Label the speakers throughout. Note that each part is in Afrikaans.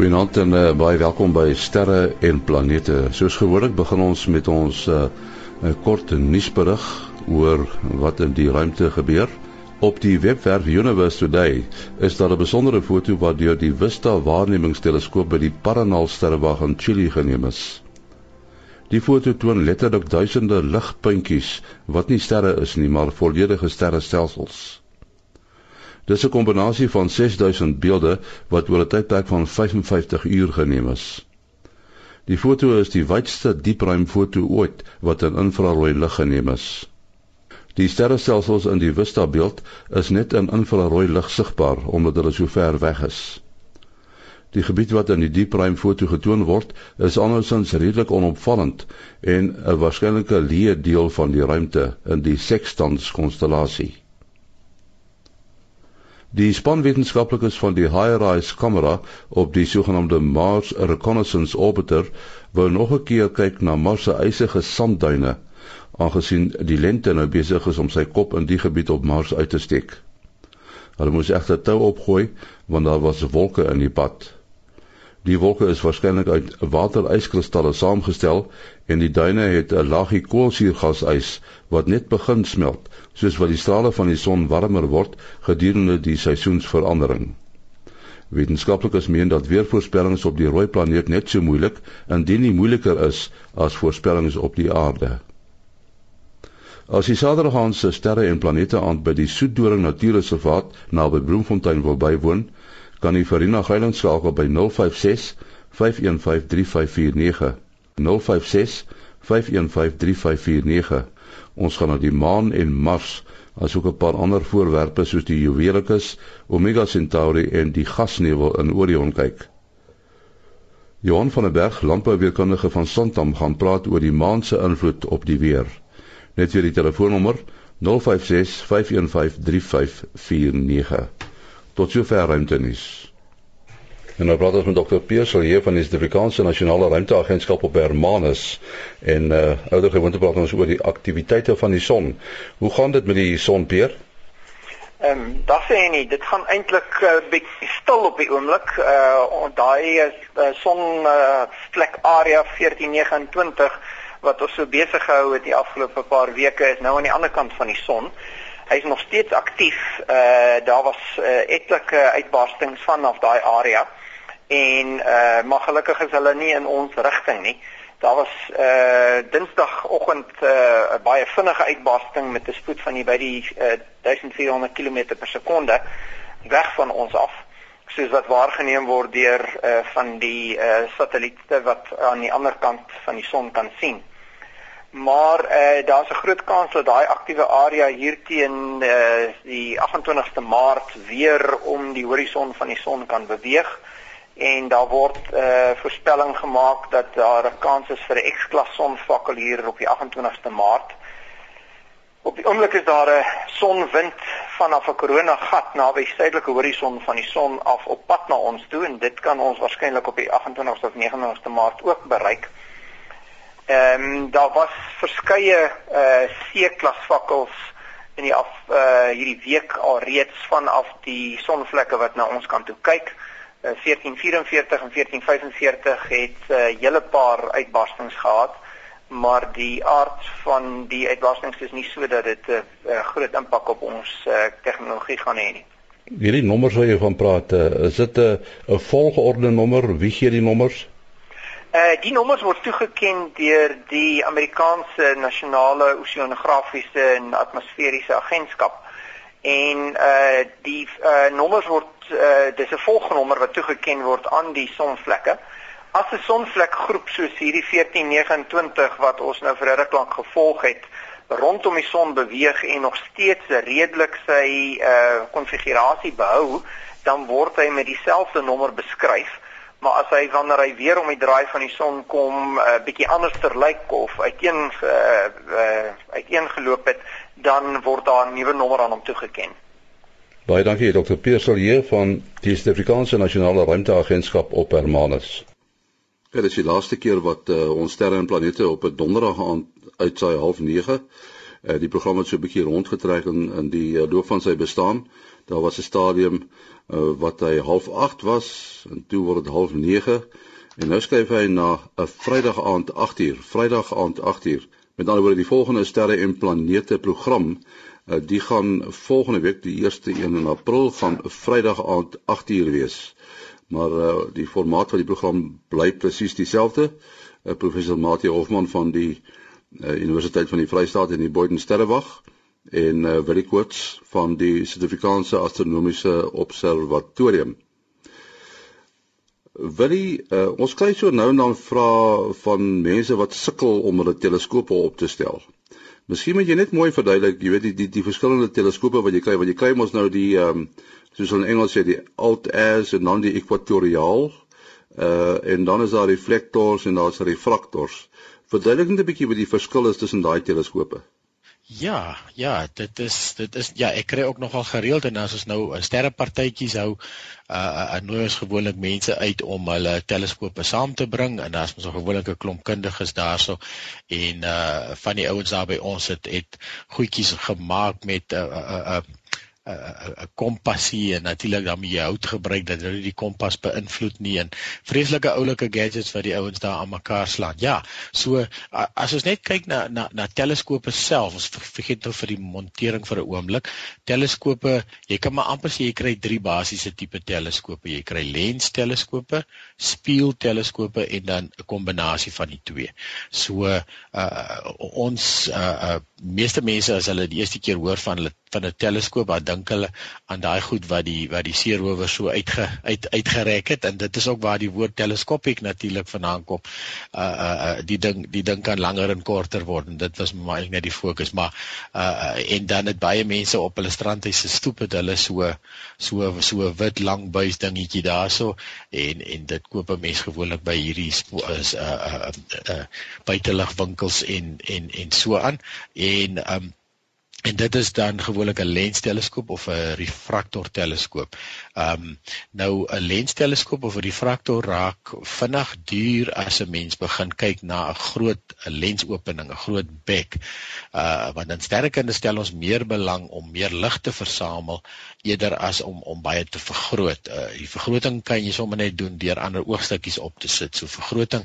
Speaker 1: Goeienaand en uh, baie welkom by Sterre en Planete. Soos gewoonlik begin ons met ons uh, 'n kort nuusberig oor wat in die ruimte gebeur. Op die webwerf Universe Today is daar 'n besondere foto wat deur die Vista waarnemingsteleskoop by die Paranal sterrewag in Chili geneem is. Die foto toon letterlik duisende ligpuntjies wat nie sterre is nie, maar volledige sterrestelsels. Dis 'n kombinasie van 6000 beelde wat oor 'n tydperk van 55 uur geneem is. Die foto is die wydste diepruimfoto ooit wat in infrarooi lig geneem is. Die sterrestelsels in die Vista beeld is net in infrarooi lig sigbaar omdat hulle so ver weg is. Die gebied wat in die diepruimfoto getoon word, is andersins redelik onopvallend en 'n waarskynlike leë deel van die ruimte in die Sextans konstellasie. Die spanwetenskaplikes van die HiRISE kamera op die sogenaamde Mars Reconnaissance Orbiter wou nog 'n keer kyk na Mars se ysige sandduine, aangesien die lente nou besig is om sy kop in die gebied op Mars uit te steek. Hulle moes egter tou opgooi want daar was wolke in die pad. Die wolke is waarskynlik uit wateryskristalle saamgestel en die duine het 'n laagie koolsuurgasys wat net begin smelt, soos wat die strale van die son warmer word gedurende die seisoensverandering. Wetenskaplikes meen dat weervoorspellings op die rooi planeet net so moeilik, indien nie moeiliker is as voorspellings op die aarde. As die Saterdaagse sterre en planete aand by die Soetdoring Natuurreservaat naby Bloemfontein wil bywoon, kan u Farina Greiling skakel by 056 515 3549 056 515 3549 ons gaan na die maan en mars asook 'n paar ander voorwerpe soos die Juwelicus, Omega Centauri en die gasnevel in Orion kyk. Johan van der Berg, landbouweerkundige van Santam, gaan praat oor die maan se invloed op die weer. Net weer die telefoonnommer 056 515 3549 tot sover ruimtenis. En nou praat ons met dokter Peersel hier van die Suid-Afrikaanse Nasionale Ruimteagentskap op Hermanus en uh ouer gewoonte praat ons oor die aktiwiteite van die son. Hoe gaan dit met die son Peer?
Speaker 2: Ehm um, daar sê nie, dit gaan eintlik uh, bietjie stil op die oomblik. Uh daai is uh, son uh, vlek area 1429 wat ons so besig gehou het die afgelope paar weke is nou aan die ander kant van die son hy's nog steeds aktief. Uh daar was uh, etlike uitbarstings vanaf daai area en uh maar gelukkig is hulle nie in ons rigting nie. Daar was uh Dinsdagoggend 'n uh, baie vinnige uitbarsting met 'n spoed van by die uh, 1400 km per sekonde weg van ons af soos wat waargeneem word deur uh van die uh satelliete wat aan die ander kant van die son kan sien maar uh, daar's 'n groot kans dat daai aktiewe area hier teen uh, die 28ste Maart weer om die horison van die son kan beweeg en daar word 'n uh, eh, voorspelling gemaak dat daar 'n kans is vir 'n X-klas sonvakkel hier op die 28ste Maart. Op die oomblik is daar 'n sonwind vanaf 'n koronagat naby die suidelike horison van die son af op pad na ons toe en dit kan ons waarskynlik op die 28ste of 29ste Maart ook bereik. Ehm um, daar was verskeie uh C-klas vakkels in die af uh hierdie week al reeds vanaf die sonvlekke wat na ons kant toe kyk. Uh, 1444 en 1445 het 'n uh, hele paar uitbarstings gehad, maar die aard van die uitbarstings is nie sodat dit 'n uh, uh, groot impak op ons uh, tegnologie gaan hê nie.
Speaker 1: Hierdie nommers wat jy van praat, uh, is dit 'n uh, 'n volgeorde nommer? Wie gee die nommers?
Speaker 2: Uh die nommers word toegeken deur die Amerikaanse Nasionale Oseanografiese en Atmosferiese Agentskap. En uh die uh nommers word uh dis 'n volgnommer wat toegeken word aan die sonvlekke. As 'n sonvlekgroep soos hierdie 1429 wat ons nou vir 'n ruk lank gevolg het, rondom die son beweeg en nog steeds redelik sy uh konfigurasie behou, dan word hy met dieselfde nommer beskryf maar as hy wanneer hy weer om die draai van die son kom 'n uh, bietjie anders ter lyk of uiteen uh, uh, uiteengeloop het dan word daar 'n nuwe nommer aan hom toegeken.
Speaker 1: Baie dankie Dr. Piersel hier van die Suid-Afrikaanse Nasionale Ruimteagentskap op Hermanus. Dit is die laaste keer wat uh, ons sterre en planete op 'n donderdag aand uitsaai half 9 Uh, die program het so 'n bietjie rondgetrek in in die uh, loop van sy bestaan. Daar was 'n stadium uh, wat hy half 8 was en toe word dit half 9 en nou skuif hy na 'n Vrydag aand 8uur. Vrydag aand 8uur. Met ander woorde die volgende sterre en planete program uh, die gaan volgende week die eerste een in April gaan Vrydag aand 8uur wees. Maar uh, die formaat van die program bly presies dieselfde. Uh, professor Mati Hofman van die uh, Universiteit van die Vrystaat en die Boyden Sterrewag en uh, Willie Koorts van die Suid-Afrikaanse Astronomiese Observatorium. Willie, uh, ons kry so nou en dan vra van mense wat sukkel om hulle teleskope op te stel. Miskien moet jy net mooi verduidelik, jy weet die die, die verskillende teleskope wat jy kry, want jy kry mos nou die ehm um, soos in Engels sê die alt airs en dan die ekwatoriaal uh en dan is daar reflektors en daar's refraktors. Verduidelik net 'n bietjie wat die verskil is tussen daai teleskope.
Speaker 3: Ja, ja, dit is dit is ja, ek kry ook nogal gereeld en as ons nou 'n sterrepartytjies hou, uh uh nooi ons gewoonlik mense uit om hulle teleskope saam te bring en daar's mos 'n gewone klomp kundiges daarso en uh van die ouens daar by ons het het goedjies gemaak met 'n uh, uh, uh, 'n kompassie en natuurlik dan moet jy hout gebruik dat dit die kompas beïnvloed nie en vreeslike oulike gadgets wat die ouens daar aan mekaar slaan. Ja, so as ons net kyk na na na teleskope self, ons vergeet nou vir die montering vir 'n oomblik. Teleskope, jy kan maar amper sê jy kry drie basiese tipe teleskope. Jy kry lens teleskope, spieël teleskope en dan 'n kombinasie van die twee. So uh ons uh, uh meeste mense as hulle die eerste keer hoor van hulle van 'n teleskoop, dan dink hulle aan daai goed wat die wat die seerower so uitge uit uitgerek het. En dit is ook waar die woord teleskopiek natuurlik vandaan kom. Uh uh, uh die ding die ding kan langer en korter word. En dit was maar net die fokus, maar uh, uh en dan het baie mense op hulle strandhuise stoep het hulle so so so wit lang buis dingetjie daarso. En en dit koop 'n mens gewoonlik by hierdie is uh uh, uh, uh buiteligwinkels en en en so aan. En um en dit is dan gewoonlik 'n lensteleskoop of 'n refraktorteleskoop. Ehm um, nou 'n lensteleskoop of 'n refraktor raak vinnig duur as 'n mens begin kyk na 'n groot 'n lensopening, 'n groot bek. Uh want dan sterrekunde stel ons meer belang om meer lig te versamel eerder as om om baie te vergroot. Uh die vergroting kan jy sommer net doen deur ander oogstukkies op te sit. So vergroting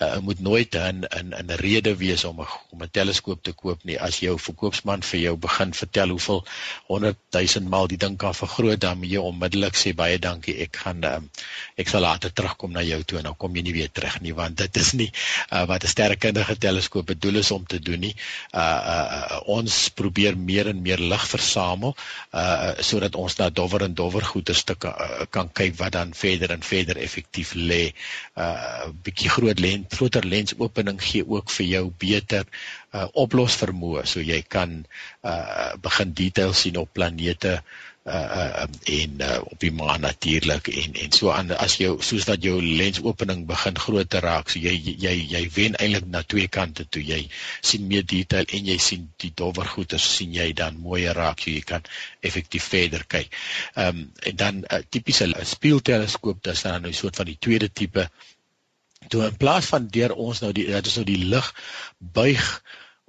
Speaker 3: uh, moet nooit 'n 'n 'n rede wees om 'n om 'n teleskoop te koop nie. As jou verkoopsman vir jou begin vertel hoeveel 100 000 maal die ding kan vergroot, dan moet jy onmiddellik sê baie dankie. Ek gaan um, ek sal later terugkom na jou toe en dan kom jy nie weer terug nie want dit is nie uh, wat 'n sterrekundige teleskoop bedoel is om te doen nie. Uh, uh ons probeer meer en meer lig versamel uh sodat dat ons na dowwer en dowwer goeie stukke uh, kan kyk wat dan verder en verder effektief lê. uh, bietjie groot lens, groter lensopening gee ook vir jou beter uh, oplosvermoë so jy kan uh, begin detail sien op planete uh en uh, op die maan natuurlik en en so aan. As jy soos dat jou lensopening begin groter raak so jy jy jy wen eintlik na twee kante toe. Jy sien meer detail en jy sien die dowwer goeie sien jy dan mooier raak so jy kan effektief verder kyk. Ehm um, en dan 'n uh, tipiese spieelteleskoop dis dan nou 'n soort van die tweede tipe toe in plaas van deur ons nou die dit is nou die lig buig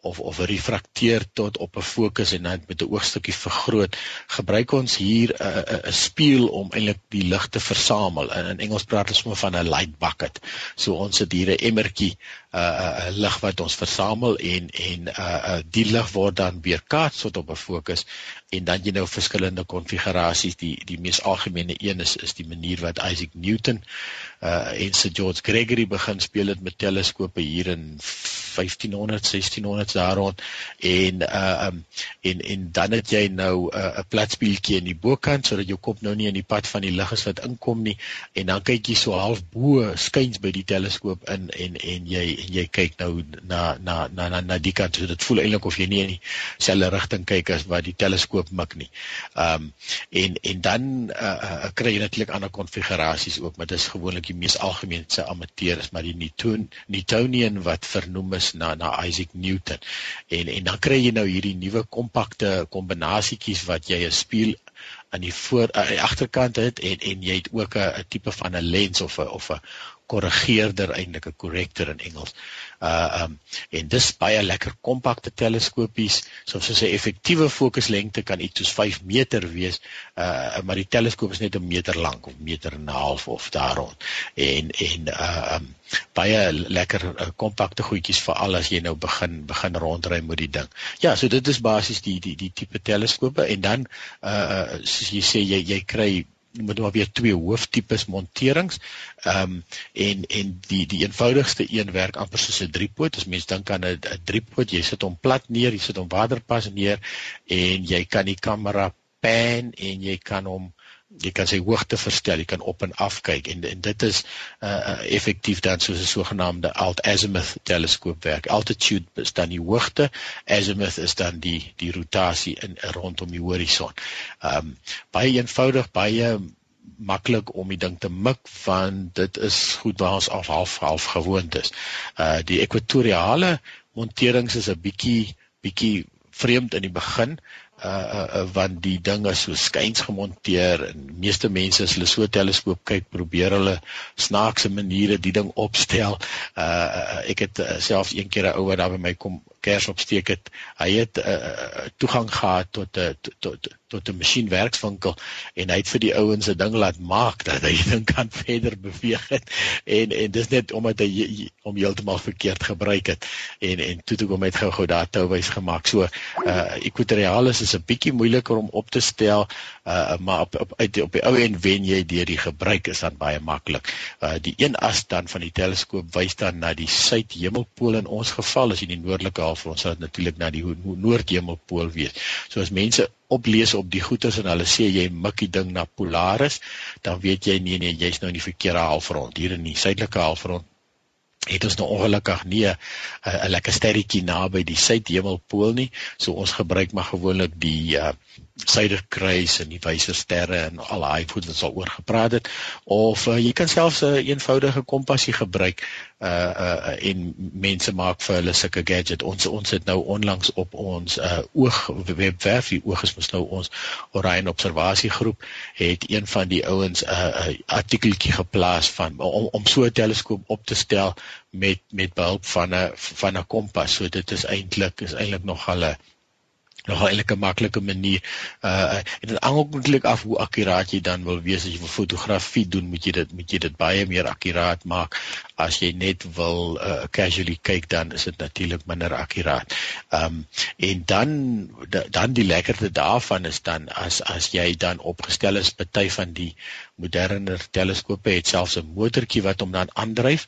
Speaker 3: of of refrakteer tot op 'n fokus en dan met 'n oogstukkie vergroot gebruik ons hier 'n uh, 'n uh, spieël om eintlik die lig te versamel in, in Engels praat ons sommer van 'n light bucket. So ons het hier 'n emmertjie 'n uh, uh, lig wat ons versamel en en uh, uh, die lig word dan weerkaats tot op 'n fokus en dan jy nou verskillende konfigurasies die die mees algemene een is is die manier wat Isaac Newton uh en Sir George Gregory begin speel het met teleskope hier in 1500 1600 daar rond en uh um, en en dan het jy nou 'n uh, platspieeltjie in die bokant sodat jou kop nou nie in die pad van die lig is wat inkom nie. En dan kyk jy so half bo skuins by die teleskoop in en en jy en jy kyk nou na na na na, na die kant. So dit voel eintlik of jy nie in dieselfde rigting kyk as wat die teleskoop mik nie. Um en en dan uh, uh kry jy natuurlik ander konfigurasies ook maar dis gewoonlik die mees algemeenste amateur is maar die Newton Newtonian wat vernoem is na na Isaac Newton. En en dan kry jy nou hierdie nuwe kompakte kombinasietjies wat jy 'n spieël aan die voor aan die agterkant het en en jy het ook 'n tipe van 'n lens of 'n of 'n korrigeerder eintlik 'n corrector in Engels. Uh um en dis baie lekker kompakte teleskopies. So soos 'n effektiewe fokuslengte kan iets soos 5 meter wees, uh maar die teleskoop is net 'n meter lank of meter en 'n half of daar rond. En en uh um baie lekker uh, kompakte goedjies vir al as jy nou begin begin rondry met die ding. Ja, so dit is basies die die die tipe teleskope en dan uh soos jy sê jy jy kry moet maar weer twee hooftipes monterings. Ehm um, en en die die eenvoudigste een werk amper soos 'n driepoot. As mens dink aan 'n driepoot, jy sit hom plat neer, jy sit hom waterpas neer en jy kan die kamera pan en jy kan hom jy kan sy hoogte verstel, jy kan op en af kyk en en dit is uh, uh effektief dan soos 'n sogenaamde alt azimuth teleskoop werk. Altitude is dan die hoogte, azimuth is dan die die rotasie in rondom die horison. Um baie eenvoudig, baie maklik om die ding te mik want dit is goed waar ons af half half gewoond is. Uh die ekwatoriale monterings is 'n bietjie bietjie vreemd in die begin uh, uh want die ding is so skuins gemonteer en meeste mense as hulle so teleskoop kyk probeer hulle snaakse maniere die ding opstel. Uh ek het uh, selfs een keer 'n ou wat daar by my kom kers opsteek het. Hy het uh, toegang gehad tot 'n tot, tot tot 'n masjienwerkswinkel en hy het vir die ouens 'n ding laat maak dat hy ding kan verder beweeg het. en en dis net omdat hy hom heeltemal verkeerd gebruik het en en toe toe kom hy gou-gou daar touwys gemaak. So uh ekwatorialis is 'n bietjie moeiliker om op te stel uh maar op op uit op die ou end wen jy deur die gebruik is dan baie maklik. Uh die een as dan van die teleskoop wys dan na die suidhemelpool in ons geval as jy die noordelike halfrond sal dit natuurlik na die noordhemelpool wees. So as mense oplees op die goeters en hulle sê jy mik die ding na Polaris, dan weet jy nee nee, jy's nou in die verkeerde halfrond. Hier in die suidelike halfrond het ons nou ongelukkig nie 'n lekker sterretjie naby die suidhemelpool nie. So ons gebruik maar gewoonlik die uh, suiderkruis en die wyse sterre en al daai goed wat sal oor gepraat het of uh, jy kan selfs 'n uh, eenvoudige kompassie gebruik uh uh en mense maak vir hulle sulke gadget. Ons ons het nou onlangs op ons uh oog webwerf die oog is mos nou ons Orion observasiegroep het een van die ouens 'n uh, uh, artikeltjie geplaas van om om so 'n teleskoop op te stel met met behulp van 'n van 'n kompas. So dit is eintlik is eintlik nog al 'n nog 'n eintlik 'n maklike manier. Uh en dit hang ook eintlik af hoe akkuraat jy dan wil wees as jy 'n fotografie doen, moet jy dit moet jy dit baie meer akkuraat maak. As jy net wil uh casually kyk dan is dit natuurlik minder akkuraat. Um en dan dan die lekkerte daarvan is dan as as jy dan opgestel is party van die moderner teleskope het selfs 'n motortjie wat hom dan aandryf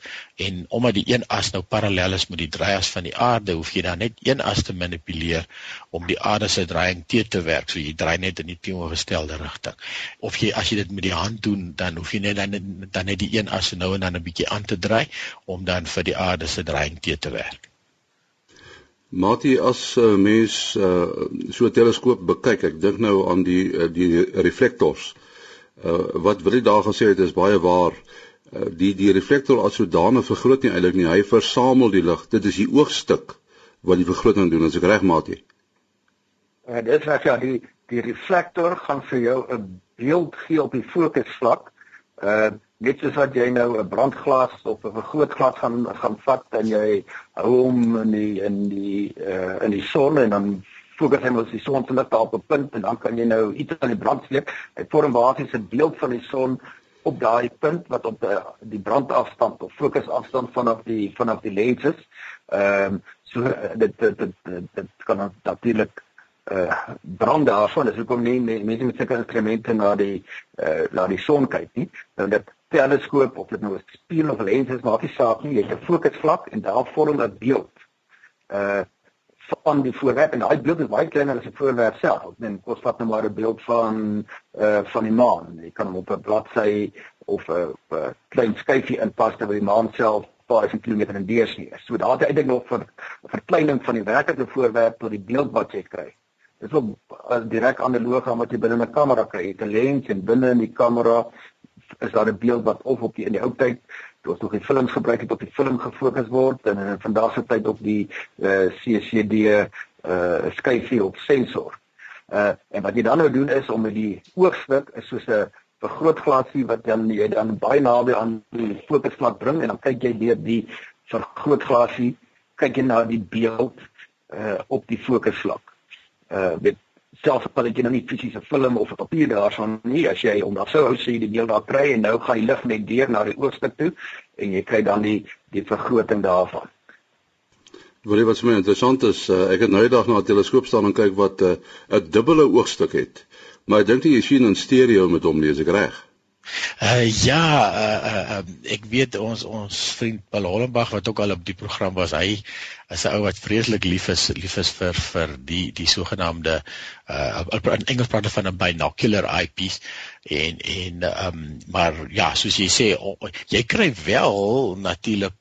Speaker 3: en omdat die een as nou parallel is met die draaias van die aarde, hoef jy dan net een as te manipuleer om die aarde se draaiing te te werk. So jy draai net in die teenoorgestelde rigting. Of jy as jy dit met die hand doen, dan hoef jy net dan dan net die een as nou en dan 'n bietjie aan te draai om dan vir die aarde se draaiing te te werk.
Speaker 1: Matie as uh, mens uh, so 'n teleskoop bekyk, ek dink nou aan die uh, die reflektors. Uh, wat wil jy daar gesê het is baie waar. Uh, die die reflektor as sodanig vergroot nie eintlik nie. Hy versamel die lig. Dit is die oogstuk wat die vergroting doen as ek reg maat jy.
Speaker 4: En dit sê ja die die reflektor gaan vir jou 'n beeld gee op die fokusvlak. Uh net soos wat jy nou 'n brandglas of 'n vergrootglas gaan gaan vat en jy hou hom in die in die uh in die son en dan fokus hy mos die son se lig op 'n punt en dan kan jy nou iets aan die brand sleep. Hy vorm basies 'n beeld van die son op daai punt wat op die, die brandafstand of fokusafstand vanaf die vanaf die lens is. Ehm um, so dit dit dit, dit, kan natuurlik uh brand daarvan is hoekom nie mense met sulke instrumente na die uh na die son kyk nie. Nou dit teleskoop of dit nou 'n spieël of lens is maak nie saak nie. Jy het 'n fokusvlak en daar vorm 'n beeld. Uh van die voorwerp en daai beeld is baie kleiner as die voorwerp self. Ek meen kos vat net maar 'n beeld van uh van die maan. Jy kan hom op 'n bladsy of 'n klein skyfie inpas terwyl die maan self paar kilometer in deursnee is. So daar het eintlik nog vir verkleining van die werklike voorwerp tot die beeld wat jy kry. Dit is ook direk analoog aan wat jy binne 'n kamera kry. Jy het 'n lens en binne in die kamera is daar 'n beeld wat of op die in die ou tyd toe ons nog die films gebruik het op die film gefokus word en in vandag se tyd op die uh, eh, CCD uh eh, skyfie op sensor. Uh en wat jy dan nou doen is om met die oogstuk is soos 'n vergrootglasie wat dan jy dan baie naby aan die fokusvlak bring en dan kyk jy deur die vergrootglasie kyk jy na die beeld uh op die fokusvlak. Uh met selfs al het jy nou nie fisiese film of 'n papier daarvan nie as jy om dan sou sê die beeld daar kry en nou gaan die lig net deur na die oogstuk toe en jy kry dan die die vergroting daarvan.
Speaker 1: Wat wat vir my interessant is, uh, ek het nou eendag na 'n teleskoop staan en kyk wat 'n uh, 'n dubbele oogstuk het. Maar ek dink jy sien in stereo met hom lees ek reg.
Speaker 3: Uh ja, uh, uh, uh ek weet ons ons vriend Paul Hollenbach wat ook al op die program was, hy is 'n ou wat vreeslik lief is lief is vir vir die die sogenaamde uh in Engels praat van 'n binocular eyepiece en en um maar ja, soos jy sê, oh, jy kry wel natuurlik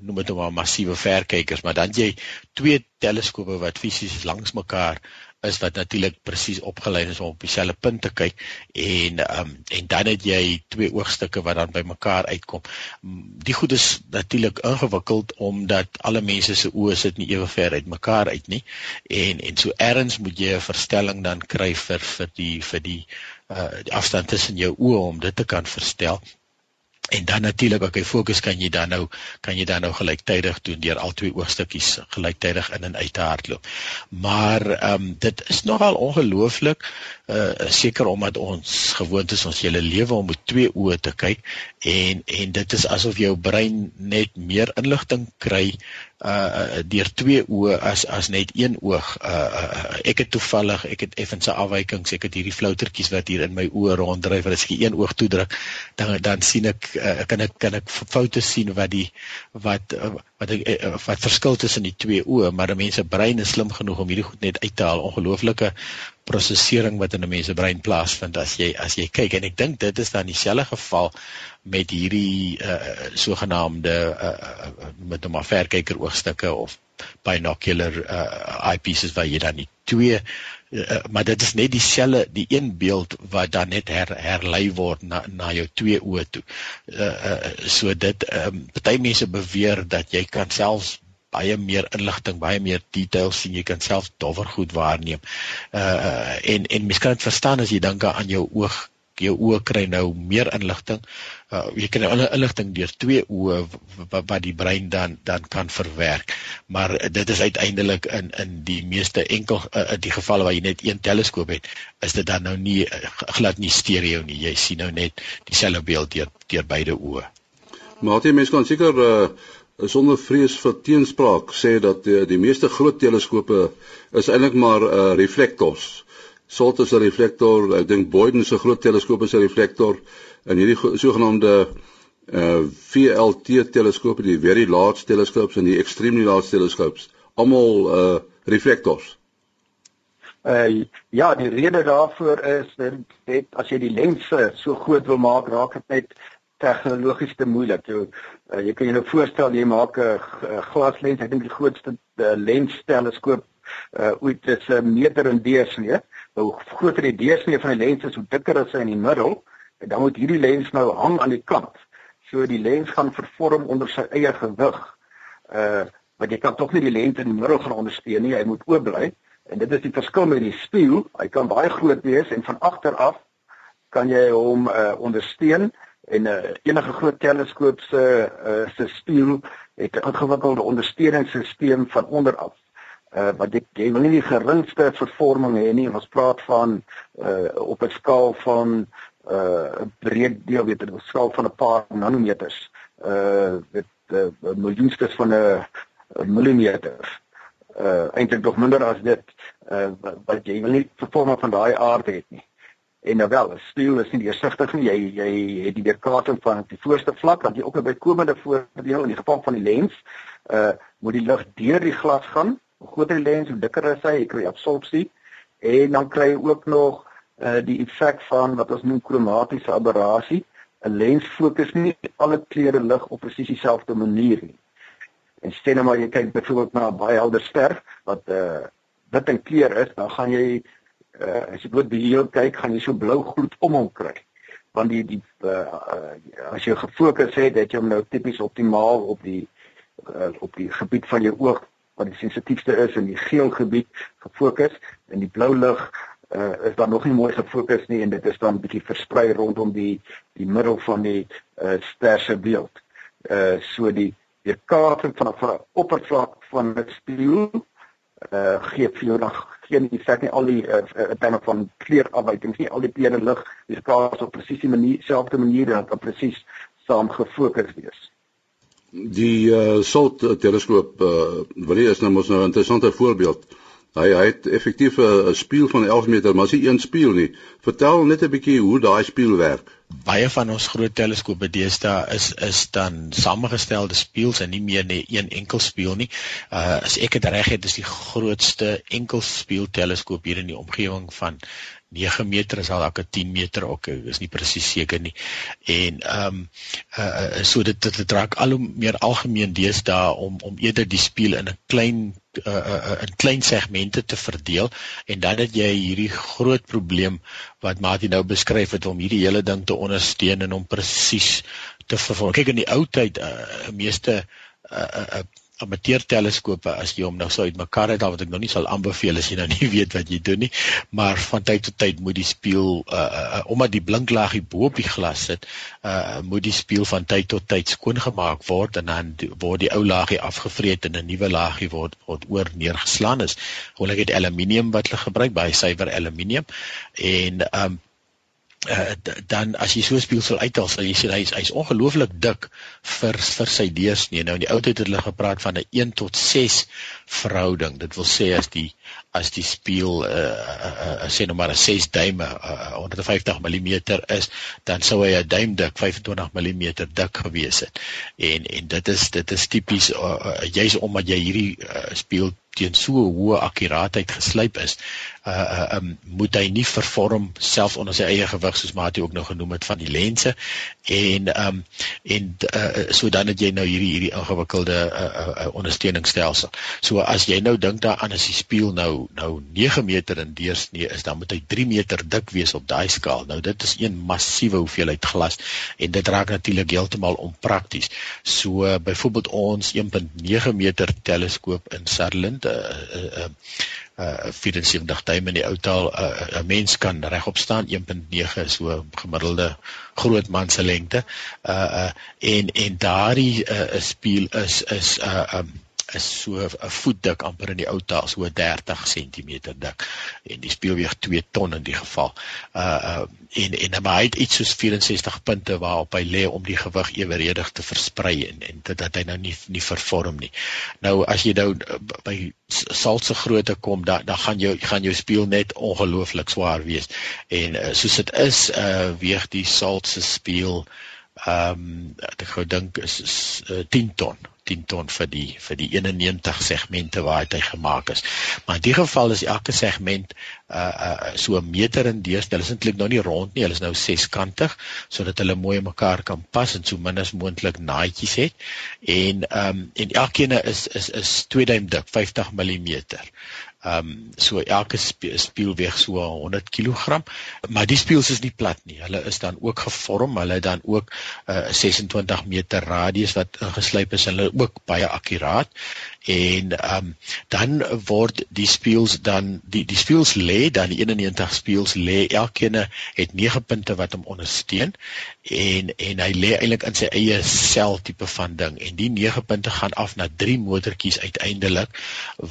Speaker 3: noem dit nou maar massiewe verkykers, maar dan jy twee teleskope wat fisies langs mekaar is wat natuurlik presies opgelei is om op dieselfde punt te kyk en um, en dan het jy twee oogstukke wat dan by mekaar uitkom. Die goed is natuurlik ingewikkeld omdat alle mense se oë sit nie ewe ver uit mekaar uit nie en en so erns moet jy 'n verstelling dan kry vir vir die vir die uh die afstand tussen jou oë om dit te kan verstel En dan natuurlik ook hy fokus kan jy dan nou kan jy dan nou gelyktydig doen deur al twee oogstukkies gelyktydig in en uit te hardloop. Maar ehm um, dit is nogal ongelooflik uh seker omdat ons gewoond is ons hele lewe om met twee oë te kyk en en dit is asof jou brein net meer inligting kry uh deur twee oë as as net een oog. Uh, uh ek het toevallig, ek het effens 'n afwykings, ek het hierdie floutertjies wat hier in my oë ronddryf as ek een oog toedruk, dan dan sien ek uh, kan ek kan ek foute sien wat die wat uh, wat ek uh, wat verskil tussen die twee oë, maar 'n mens se brein is slim genoeg om hierdie goed net uit te haal. Ongelooflike prosesering wat in 'n mens se brein plaasvind as jy as jy kyk en ek dink dit is dan dieselfde geval met hierdie uh, sogenaamde uh, met 'n verkyker oogstukke of binocular uh, eyepieces waar jy dan nie twee uh, maar dit is net dieselfde die een beeld wat dan net her, herlei word na na jou twee oë toe. Uh, uh, so dit um, party mense beweer dat jy kan selfs baie meer inligting, baie meer details sien, jy kan self dowwer goed waarneem. Uh en en mens kan dit verstaan as jy dink aan jou oog jou oë kry nou meer inligting. Uh jy kan alle inligting deur twee oë wat, die brein dan dan kan verwerk. Maar uh, dit is uiteindelik in in die meeste enkel uh, die gevalle waar jy net een teleskoop het, is dit dan nou nie uh, glad nie stereo nie. Jy sien nou net dieselfde beeld deur deur beide oë.
Speaker 1: Maar jy mens kan seker uh sonder vrees vir teenspraak sê dat die, die meeste groot teleskope is eintlik maar uh reflektors. SALT is 'n reflektor, ek dink Boyden se groot teleskoop is 'n reflektor en hierdie sogenaamde uh VLT teleskope, die very large telescopes en die extremely large telescopes, almal uh reflektors.
Speaker 4: Uh ja, die rede daarvoor is dat as jy die lense so groot wil maak, raak dit net tegnologies te moeilik. Jy uh, jy kan jou nou voorstel jy maak 'n glaslens, ek dink die grootste uh, lens teleskoop uh ooit is 'n meter in deursnee hoe groter die deursnee van die lens is, hoe dikker is hy in die middel, en dan moet hierdie lens nou hang aan die kant. So die lens gaan vervorm onder sy eie gewig. Uh want jy kan tog nie die lens in die middel gaan ondersteun nie, hy moet oop bly. En dit is die verskil met die spieël. Hy kan baie groot wees en van agter af kan jy hom uh ondersteun en uh, enige groot teleskoop se uh, se spieël het 'n ingewikkelde ondersteuningssisteem van onder af uh wat ek jy wil nie die geringste vervorming hê nie. Ons praat van uh op 'n skaal van uh breed deel weet 'n skaal van 'n paar nanometers uh 'n uh, miljoenstes van 'n millimeter. Uh eintlik nog minder as dit uh wat jy wil nie vervorming van daai aard hê nie. En nou wel stiel is nie deursigtig nie. Jy jy het die weerkaatsing van die voorste vlak want jy ook 'n bykomende voordeel in die geval van die lens uh moet die lig deur die glas gaan Hoe groter die lens, hoe dikker is hy, jy kry absorpsie en dan kry jy ook nog uh die effek van wat ons noem kromatiese aberrasie. 'n Lens fokus nie alle kleure lig op presies dieselfde manier nie. En stel nou maar jy kyk byvoorbeeld na 'n baie helder ster wat uh wit in kleur is, dan gaan jy uh as jy bloot beheer kyk, gaan jy so blou gloed om hom kry. Want die die uh, uh as jy gefokus het, het jy hom nou tipies optimaal op die uh, op die gebied van jou oog wat die sensitiefste is in die geel gebied gefokus en die blou lig uh, is dan nog nie mooi gefokus nie en dit is dan bietjie versprei rondom die die middel van die uh, ster se beeld. Uh so die die kaarting van 'n oppervlak van 'n spieël uh gee vir jou dan geen effek nie al die uh, terme van kleurafwyking nie al die kleure lig dis kaars op presies die manier selfde manier dat op presies saam gefokus wees.
Speaker 1: Die uh SALT teleskoop uh wat is nou mos nou 'n interessante voorbeeld. Hy hy het effektief 'n spieël van 11 meter, maar is nie een spieël nie. Vertel net 'n bietjie hoe daai spieël werk.
Speaker 3: Baie van ons groot teleskope deesdae is is dan samengestelde spieëls en nie meer net een enkel spieël nie. Uh as ek dit reg het, is die grootste enkel spieël teleskoop hier in die omgewing van 9 meter is al ek 10 meter ook is nie presies seker nie. En ehm um, uh so dit dit, raak al hoe meer algemeen deesdae om om eerder die speel in 'n klein uh, uh in klein segmente te verdeel en dan het jy hierdie groot probleem wat Martin nou beskryf het om hierdie hele ding te ondersteun en om presies te vervolg. Kyk in die ou tyd uh meeste uh, uh amateur teleskope as jy hom nou sou uitmekaar het, wat ek nou nie sal aanbeveel as jy nou nie weet wat jy doen nie, maar van tyd tot tyd moet die spieël uh, uh omdat die blinklaagie bo op die glas sit, uh moet die spieël van tyd tot tyd skoongemaak word en dan word die ou laagie afgevreet en 'n nuwe laagie word word oor neergeslaan is. Gewoonlik het aluminium wat hulle gebruik, baie suiwer aluminium en um uh, dan as jy so 'n spieël sal uithaal, sal jy sien hy's hy's ongelooflik dik vir vir sy deursnee. Nou in die ou tyd het hulle gepraat van 'n 1 tot 6 verhouding. Dit wil sê as die as die spieël uh, uh, uh, sê nou maar 'n 6 duim uh, 150 mm is, dan sou hy 'n duim dik 25 mm dik gewees het. En en dit is dit is tipies uh, uh, juis omdat jy hierdie uh, spieël teen so hoë akkuraatheid geslyp is, uh, uh um moet hy nie vervorm self onder sy eie gewig soos Mati ook nou genoem het van die lense en um en uh, so dan het jy nou hierdie hierdie ingewikkelde uh, uh, ondersteuningsstelsel. So as jy nou dink daaraan as die spieël nou nou 9 meter in deursnee is, dan moet hy 3 meter dik wees op daai skaal. Nou dit is een massiewe hoeveelheid glas en dit raak natuurlik heeltemal onprakties. So uh, byvoorbeeld ons 1.9 meter teleskoop in Sutherland uh uh 74 duim in die ou taal 'n uh, mens kan regop staan 1.9 so gemiddelde groot man se lengte uh uh en en daardie uh spieël is is uh um is so 'n voet dik amper in die ou taal so 30 cm dik en die speel weeg 2 ton in die geval. Uh uh en en maar hy het iets soos 64 punte waarop hy lê om die gewig eweredig te versprei en en dit dat hy nou nie nie vervorm nie. Nou as jy nou by salse grootte kom dan dan gaan jou gaan jou speel net ongelooflik swaar wees. En uh, soos dit is uh weeg die salse speel ehm um, ek gou dink is, is uh, 10 ton 10 ton vir die vir die 91 segmente waar hy gemaak is. Maar in die geval is elke segment uh uh so 'n meter in deursnee. Hulle is eintlik nou nie rond nie, hulle is nou seskantig sodat hulle mooi mekaar kan pas en so min as moontlik naadjies het. En ehm um, en elkeen is is is 2 duim dik, 50 mm. Ehm um, so elke spieël weeg so 100 kg, maar die spieëls is nie plat nie. Hulle is dan ook gevorm, hulle het dan ook 'n uh, 26 meter radius wat ingeslyp is. Hulle ook baie akkuraat en ehm um, dan word die spieëls dan die die spieëls lê dan die 91 spieëls lê elkeen het 9 punte wat hom ondersteun en en hy lê eintlik in sy eie sel tipe van ding en die 9 punte gaan af na 3 motortjies uiteindelik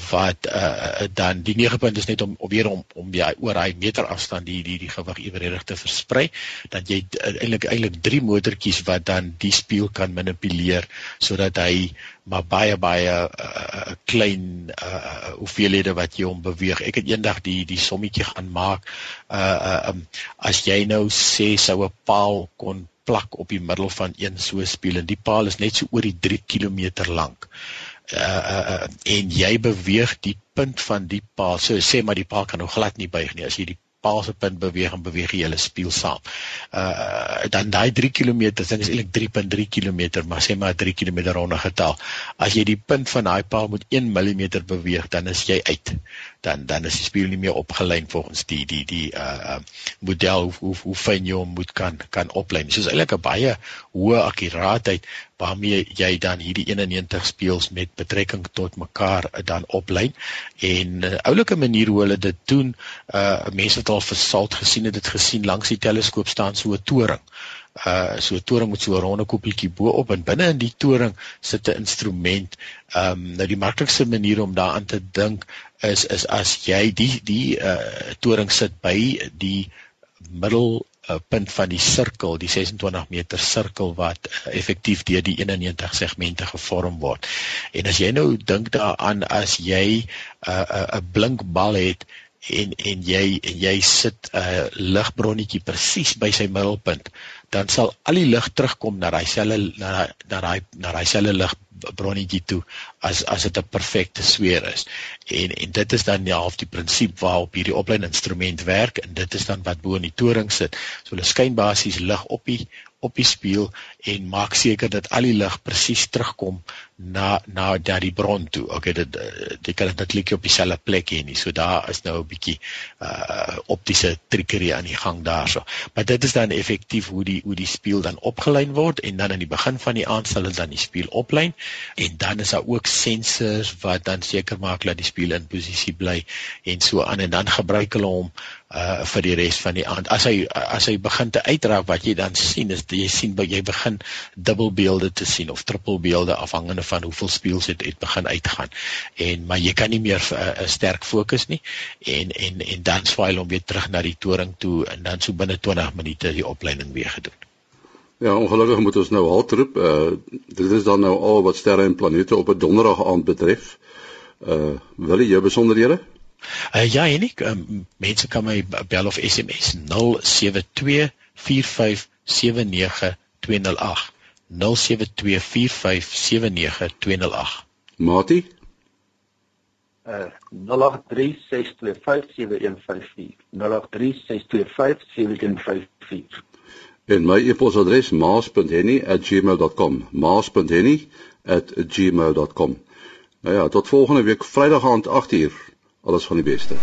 Speaker 3: wat uh, dan die 9 punte is net om, om weer om om die oor hy meter afstand die die die gewig evenredig te versprei dat jy eintlik eintlik 3 motortjies wat dan die spieël kan manipuleer sodat hy maar baie baie uh, klein uh, hoeveelhede wat jy hom beweeg. Ek het eendag die die sommetjie gaan maak. Uh, um, as jy nou sê sou 'n paal kon plak op die middel van een so spieël en die paal is net so oor die 3 km lank. Uh, uh en jy beweeg die punt van die paal. So sê maar die paal kan nou glad nie buig nie. As jy die paal se punt beweeg en beweeg jy hele spieël saam. Uh dan daai 3 km, dit is eintlik 3.3 km, maar sê maar 3 km ronde getal. As jy die punt van daai paal met 1 mm beweeg, dan is jy uit. Dan dan is die spieël nie meer opgelyn volgens die die die uh, uh model hoe hoe, hoe fyn jy hom moet kan kan oplyn. So is eintlik 'n baie hoë akkuraatheid waarmee jy dan hierdie 91 speels met betrekking tot mekaar uh, dan oplyn. En 'n uh, oulike manier hoe hulle dit doen, uh mense het al versalt gesien het dit gesien langs die teleskoop staan so 'n toring uh so 'n toring met so 'n ronde koppeltjie bo-op en binne in die toring sit 'n instrument. Ehm um, nou die maklikste manier om daaraan te dink is is as jy die die uh toring sit by die middel uh, punt van die sirkel, die 26 meter sirkel wat uh, effektief deur die 91 segmente gevorm word. En as jy nou dink daaraan as jy 'n uh, 'n uh, blink bal het en en jy en jy sit 'n uh, ligbronnetjie presies by sy middelpunt dan sal al die lig terugkom na daai selle na daai na daai na daai selle ligbronnetjie toe as as dit 'n perfekte sweer is. En en dit is dan die half die prinsip waarop hierdie opleiding instrument werk en dit is dan wat bo in die toring sit. So hulle skyn basies lig op die op die spieël en maak seker dat al die lig presies terugkom na na daardie bron toe. Okay, dit jy kan dit netlik op dieselfde plek hê nie. So daar is nou 'n bietjie uh optiese trickery aan die gang daarso. Maar dit is dan effektief hoe die hoe die spieël dan opgelyn word en dan aan die begin van die aand sal hulle dan die spieël oplyn en dan is daar ook sensors wat dan seker maak dat die spieël in posisie bly en so aan en dan gebruik hulle hom uh vir die res van die aand. As hy as hy begin te uitraak wat jy dan sien is jy sien jy begin dubbelbeelde te sien of trippelbeelde afhangende van hoeveel spieëls dit het begin uitgaan. En maar jy kan nie meer 'n uh, sterk fokus nie en en en dan swaai hom weer terug na die toring toe en dan so binne 20 minute die opleiding weer gedoen.
Speaker 1: Ja, ongelukkig moet ons nou haltroep. Uh dit is dan nou al wat sterre en planete op 'n donderdag aand betref. Uh wil jy besonderhede?
Speaker 3: Uh, ja, enik, um, mense kan my bel of SMS 0724579208. 0724579208.
Speaker 1: Mati?
Speaker 4: Uh 0836257154. 0836257154.
Speaker 1: En my e-posadres maas.henny@gmail.com. maas.henny@gmail.com. Nou ja, tot volgende week Vrydag aand 8uur. Alles van die beste.